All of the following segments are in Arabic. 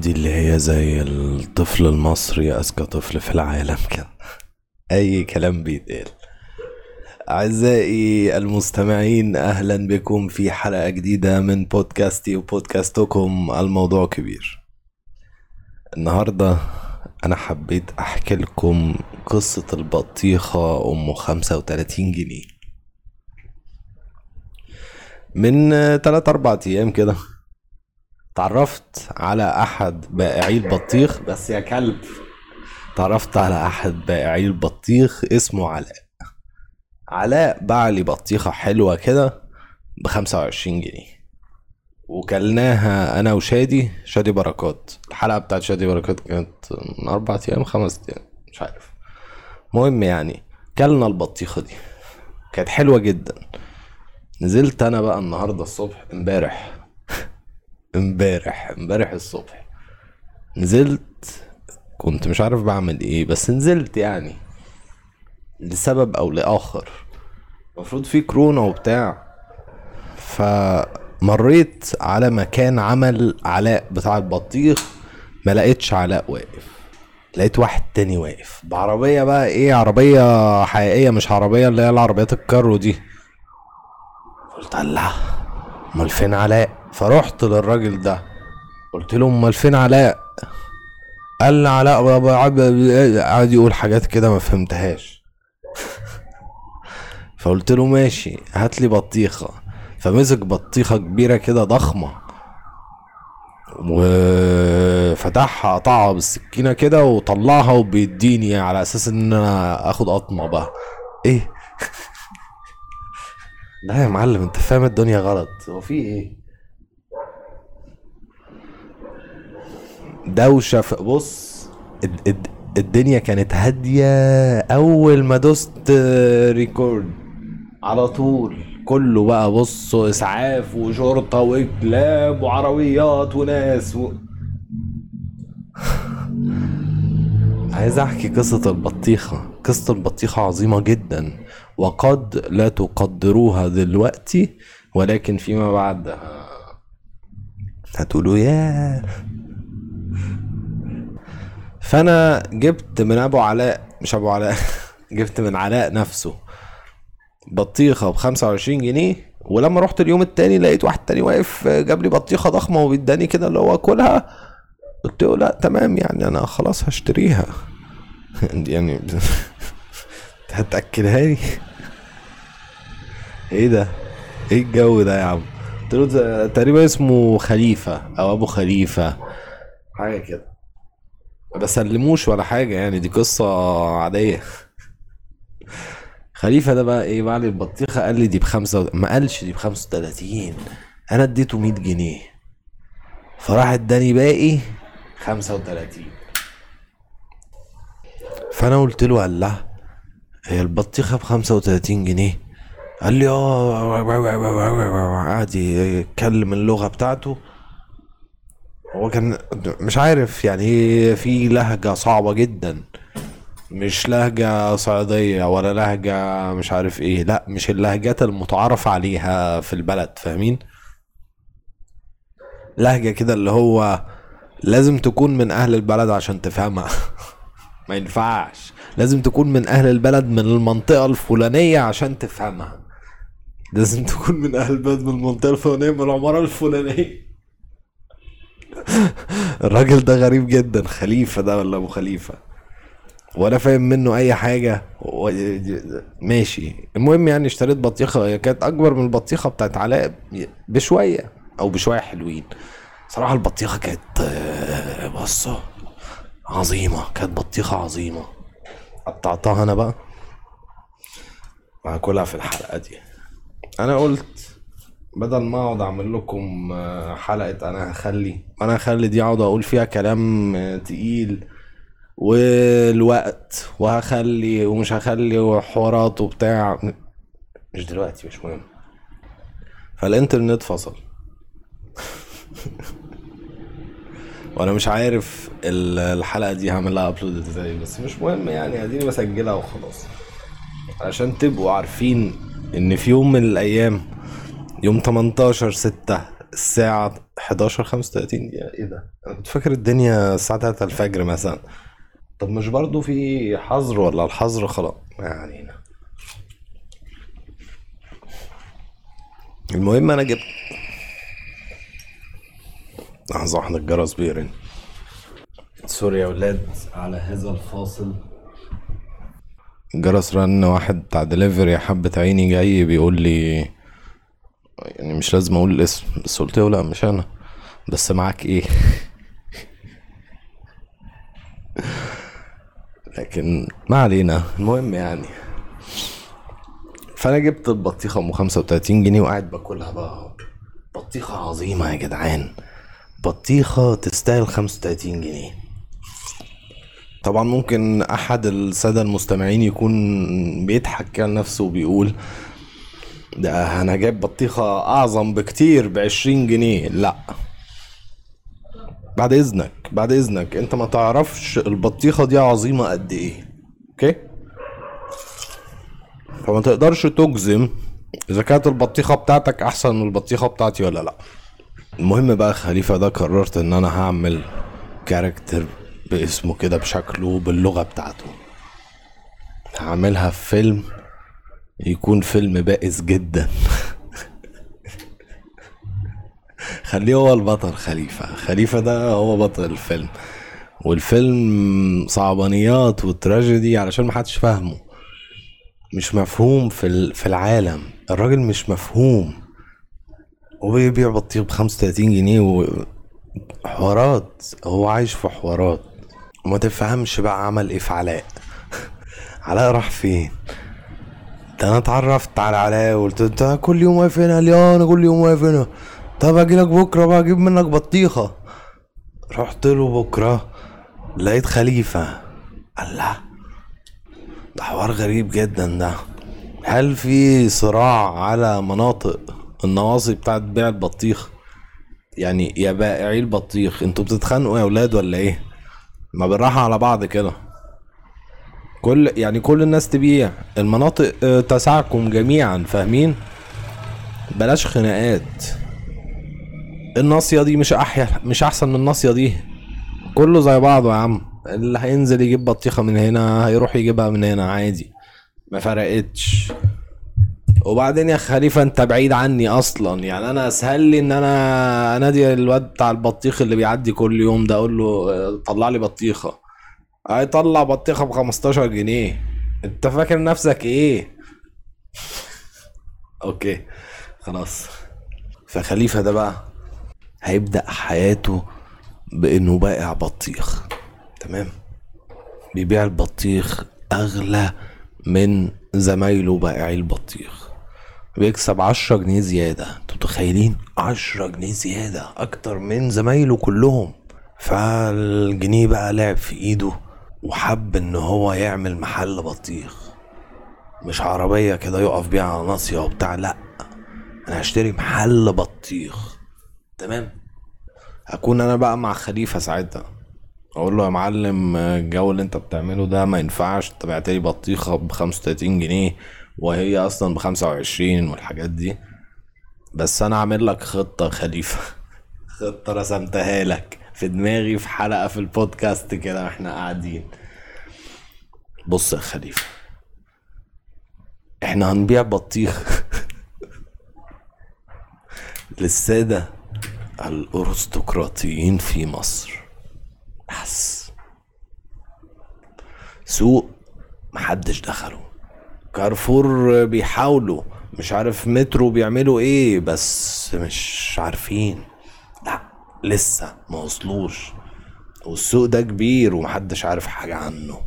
دي اللي هي زي الطفل المصري أذكى طفل في العالم كده. أي كلام بيتقال. أعزائي المستمعين أهلا بكم في حلقة جديدة من بودكاستي وبودكاستكم. الموضوع كبير. النهاردة أنا حبيت أحكي لكم قصة البطيخة أم خمسة وتلاتين جنيه. من تلات أربع أيام كده تعرفت على أحد بائعي البطيخ؟ بس يا كلب. تعرفت على أحد بائعي البطيخ اسمه علاء. علاء باع لي بطيخة حلوة كده بخمسة وعشرين جنيه. وكلناها أنا وشادي شادي بركات. الحلقة بتاعت شادي بركات كانت من أربع أيام خمس أيام مش عارف. مهم يعني كلنا البطيخة دي. كانت حلوة جدا. نزلت أنا بقى النهاردة الصبح امبارح. امبارح امبارح الصبح. نزلت كنت مش عارف بعمل إيه بس نزلت يعني. لسبب أو لآخر. المفروض في كورونا وبتاع. فمريت على مكان عمل علاء بتاع البطيخ ما لقيتش علاء واقف. لقيت واحد تاني واقف. بعربية بقى إيه عربية حقيقية مش عربية اللي هي العربيات الكارو دي. قلت الله امال فين علاء؟ فرحت للراجل ده. قلت له أمال فين علاء؟ قال لي علاء قعد يقول حاجات كده ما فهمتهاش. فقلت له ماشي هات لي بطيخة. فمسك بطيخة كبيرة كده ضخمة وفتحها قطعها بالسكينة كده وطلعها وبيديني على أساس إن أنا آخد قطمة بقى. إيه؟ لا يا معلم أنت فاهم الدنيا غلط. هو في إيه؟ دوشة في بص الد- الد- الدنيا كانت هادية أول ما دوست ريكورد. على طول. كله بقى بص إسعاف وشرطة وكلاب وعربيات وناس و... عايز أحكي قصة البطيخة. قصة البطيخة عظيمة جدا وقد لا تقدروها دلوقتي ولكن فيما بعد هتقولوا ياه فانا جبت من ابو علاء مش ابو علاء جبت من علاء نفسه بطيخة ب 25 جنيه ولما رحت اليوم التاني لقيت واحد تاني واقف جاب لي بطيخة ضخمة وبيداني كده اللي هو كلها؟ قلت له لا تمام يعني أنا خلاص هشتريها. يعني هتأكلها لي؟ إيه ده؟ إيه الجو ده يا عم؟ قلت له تقريبا اسمه خليفة أو أبو خليفة. حاجة كده. ما بسلموش ولا حاجة يعني دي قصة عادية. خليفة ده بقى إيه بعد البطيخة قال لي دي بخمسة و... ما قالش دي بخمسة وتلاتين أنا اديته مية جنيه. فراح اداني باقي خمسة وتلاتين. فأنا قلت له قال لا هي البطيخة بخمسة وتلاتين جنيه. قال لي آه قعد يتكلم اللغة بتاعته. هو كان مش عارف يعني في لهجة صعبة جدا. مش لهجة صعيدية ولا لهجة مش عارف إيه. لا مش اللهجات المتعارف عليها في البلد فاهمين؟ لهجة كده اللي هو لازم تكون من أهل البلد عشان تفهمها. ما ينفعش. لازم تكون من أهل البلد من المنطقة الفلانية عشان تفهمها. لازم تكون من أهل البلد من المنطقة الفلانية من العمارة الفلانية. الراجل ده غريب جدا خليفة ده ولا أبو خليفة؟ ولا فاهم منه أي حاجة. و... ماشي. المهم يعني اشتريت بطيخة هي كانت أكبر من البطيخة بتاعت علاء بشوية أو بشوية حلوين. صراحة البطيخة كانت بصة عظيمة كانت بطيخة عظيمة. قطعتها أنا بقى وهاكلها في الحلقة دي. أنا قلت بدل ما اقعد اعمل لكم آه، حلقة أنا هخلي أنا هخلي دي اقعد أقول فيها كلام آه، تقيل والوقت وهخلي ومش هخلي وحوارات وبتاع. مش دلوقتي مش مهم. فالانترنت فصل. وأنا مش عارف ال- الحلقة دي هعمل لها ابلود إزاي بس مش مهم يعني اديني بسجلها وخلاص. عشان تبقوا عارفين إن في يوم من الأيام يوم 18 6 الساعة 11 35 دقيقة إيه ده؟ أنا كنت فاكر الدنيا الساعة 3 الفجر مثلا. طب مش برضو في حظر ولا الحظر خلاص؟ ما علينا المهم أنا جبت. لحظة واحدة الجرس بيرن sorry يا ولاد على هذا الفاصل. الجرس رن واحد بتاع دليفري حبة عيني جاي بيقول لي يعني مش لازم أقول الاسم بس قلت له لا مش أنا. بس معاك إيه؟ لكن ما علينا المهم يعني. فأنا جبت البطيخة أم 35 جنيه وقاعد باكلها بقى. بطيخة عظيمة يا جدعان. بطيخة تستاهل 35 جنيه. طبعا ممكن أحد السادة المستمعين يكون بيضحك كده نفسه وبيقول ده أنا جايب بطيخة أعظم بكتير بعشرين جنيه. لا. بعد إذنك بعد إذنك. أنت ما تعرفش البطيخة دي عظيمة قد إيه. okay؟ فما تقدرش تجزم إذا كانت البطيخة بتاعتك أحسن من البطيخة بتاعتي ولا لا. المهم بقى خليفة ده قررت إن أنا هعمل character باسمه كده بشكله باللغة بتاعته. هعملها في فيلم يكون فيلم بائس جدا. خليه هو البطل خليفة. خليفة ده هو بطل الفيلم. والفيلم صعبانيات وتراجيدي علشان محدش فاهمه. مش مفهوم في في العالم. الراجل مش مفهوم. وبيبيع بطيخ بخمسة وتلاتين جنيه وحوارات هو عايش في حوارات. وما تفهمش بقى عمل إيه في علاء. علاء راح فين؟ ده أنا اتعرفت على علاء وقلت انت كل يوم واقف هنا ليه؟ أنا كل يوم واقف هنا. طب أجي لك بكرة بقى أجيب منك بطيخة. رحت له بكرة لقيت خليفة. الله ده حوار غريب جدا ده. هل في صراع على مناطق النواصي بتاعت بيع البطيخ؟ يعني يا بائعي البطيخ أنتوا بتتخانقوا يا ولاد ولا إيه؟ ما بالراحة على بعض كده. كل يعني كل الناس تبيع. المناطق آه، تسعكم جميعا فاهمين؟ بلاش خناقات. الناصية دي مش احيا مش أحسن من الناصية دي. كله زي بعضه يا عم. اللي هينزل يجيب بطيخة من هنا هيروح يجيبها من هنا عادي. ما فرقتش. وبعدين يا خليفة أنت بعيد عني أصلا. يعني أنا أسهل لي إن أنا أنادي الواد بتاع البطيخ اللي بيعدي كل يوم ده أقول له آه، طلع لي بطيخة. هيطلع بطيخة ب 15 جنيه. انت فاكر نفسك إيه؟ أوكي خلاص. فخليفة ده بقى هيبدأ حياته بإنه بائع بطيخ. تمام؟ بيبيع البطيخ أغلى من زمايله بائعي البطيخ. بيكسب عشرة جنيه زيادة. أنتوا متخيلين؟ عشرة جنيه زيادة أكتر من زمايله كلهم. فالجنيه بقى لعب في إيده. وحب إن هو يعمل محل بطيخ. مش عربية كده يقف بيها على ناصية وبتاع لأ أنا هشتري محل بطيخ. تمام؟ هكون أنا بقى مع خليفة ساعتها. أقول له يا معلم الجو اللي أنت بتعمله ده ما ينفعش انت بعتلي بطيخة بخمسة وتلاتين جنيه وهي أصلا بخمسة وعشرين والحاجات دي. بس أنا عامل لك خطة خليفة. خطة رسمتها لك. في دماغي في حلقة في البودكاست كده وإحنا قاعدين. بص يا خليفة إحنا هنبيع بطيخ. للسادة الأرستقراطيين في مصر. بس. سوق محدش دخله. كارفور بيحاولوا مش عارف مترو بيعملوا إيه بس مش عارفين. لسه ما وصلوش. والسوق ده كبير ومحدش عارف حاجة عنه.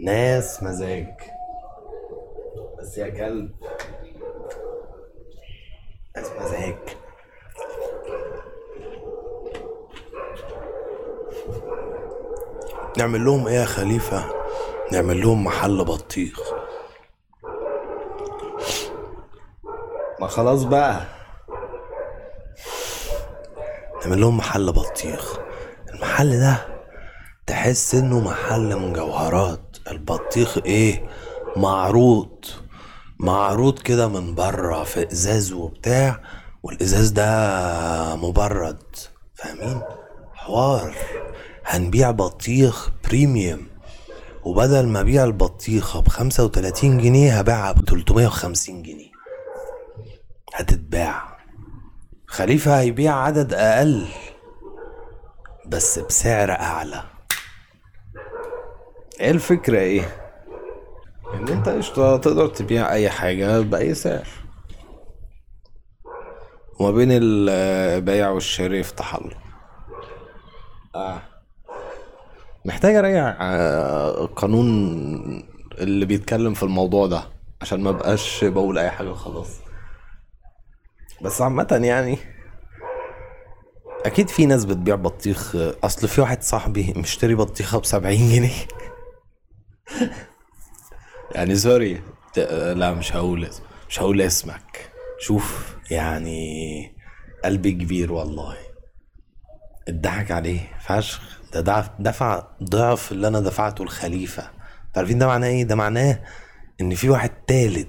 ناس مزاج. بس يا كلب. ناس مزاج. نعمل لهم إيه يا خليفة؟ نعمل لهم محل بطيخ. ما خلاص بقى. نعمل لهم محل بطيخ. المحل ده تحس إنه محل مجوهرات. البطيخ إيه؟ معروض. معروض كده من بره في إزاز وبتاع والإزاز ده مبرد. فاهمين؟ حوار. هنبيع بطيخ بريميوم وبدل ما أبيع البطيخة بخمسة وتلاتين جنيه هبيعها بتلتمية وخمسين جنيه. هتتباع. خليفة هيبيع عدد أقل بس بسعر أعلى. إيه الفكرة؟ إيه؟ إن أنت قشطة تقدر تبيع أي حاجة بأي سعر. وما بين البيع والشراء يفتح الله آه. محتاج أراجع آه، قانون اللي بيتكلم في الموضوع ده عشان ما بقاش بقول أي حاجة خلاص بس عامة يعني أكيد في ناس بتبيع بطيخ أصل في واحد صاحبي مشتري بطيخة بسبعين جنيه. يعني سوري لا مش هقول مش هقول اسمك. شوف يعني قلبي كبير والله. اتضحك عليه فشخ. ده دفع ضعف اللي أنا دفعته الخليفة. عارفين ده معناه إيه؟ ده معناه إن في واحد تالت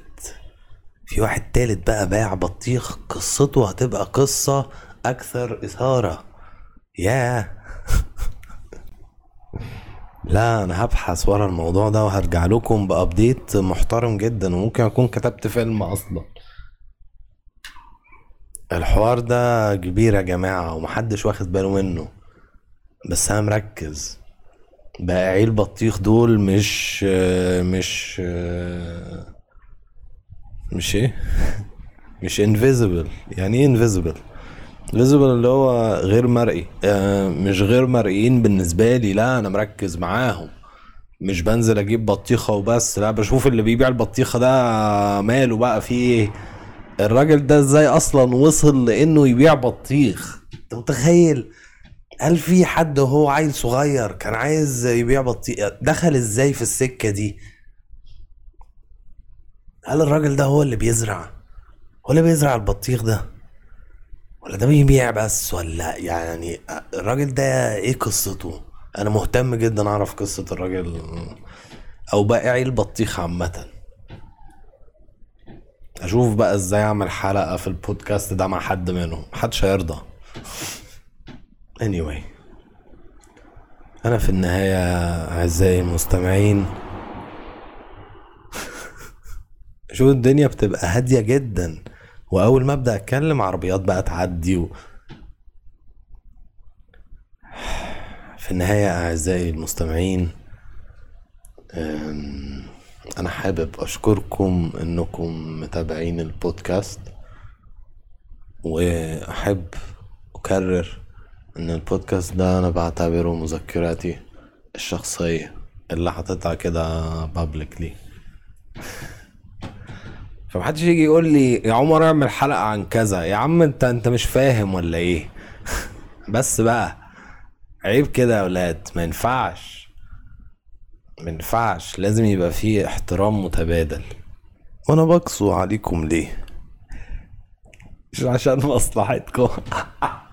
في واحد تالت بقى باع بطيخ قصته هتبقى قصة أكثر إثارة. ياه. لا أنا هبحث ورا الموضوع ده وهرجع لكم بابديت محترم جدا وممكن أكون كتبت فيلم أصلا. الحوار ده كبير يا جماعة ومحدش واخد باله منه. بس أنا مركز. بياعي البطيخ دول مش مش مش إيه؟ مش invisible يعني إيه invisible invisible اللي هو غير مرئي. آه، مش غير مرئيين بالنسبة لي لا أنا مركز معاهم. مش بنزل أجيب بطيخة وبس لا بشوف اللي بيبيع البطيخة ده ماله بقى فيه إيه؟ الراجل ده إزاي أصلا وصل لإنه يبيع بطيخ؟ أنت متخيل؟ هل في حد وهو عيل صغير كان عايز يبيع بطيخ دخل إزاي في السكة دي؟ هل الراجل ده هو اللي بيزرع؟ هو اللي بيزرع البطيخ ده؟ ولا ده بيبيع بس ولا يعني الراجل ده إيه قصته؟ أنا مهتم جدا اعرف قصة الراجل أو بائعي البطيخ عامة. أشوف بقى إزاي اعمل حلقة في البودكاست ده مع حد منهم. محدش هيرضى. Anyway. أنا في النهاية أعزائي المستمعين شوف الدنيا بتبقى هادية جدا. وأول ما أبدأ أتكلم عربيات بقى تعدي و... في النهاية أعزائي المستمعين أنا حابب أشكركم إنكم متابعين البودكاست. وأحب أكرر إن البودكاست ده أنا بعتبره مذكراتي الشخصية اللي حاططها كده بابليكلي فمحدش يجي يقول لي يا عمر اعمل حلقة عن كذا. يا عم انت انت مش فاهم ولا إيه؟ بس بقى عيب كده يا ولاد ما ينفعش ما ينفعش لازم يبقى فيه احترام متبادل. وأنا بقسو عليكم ليه؟ مش عشان مصلحتكم.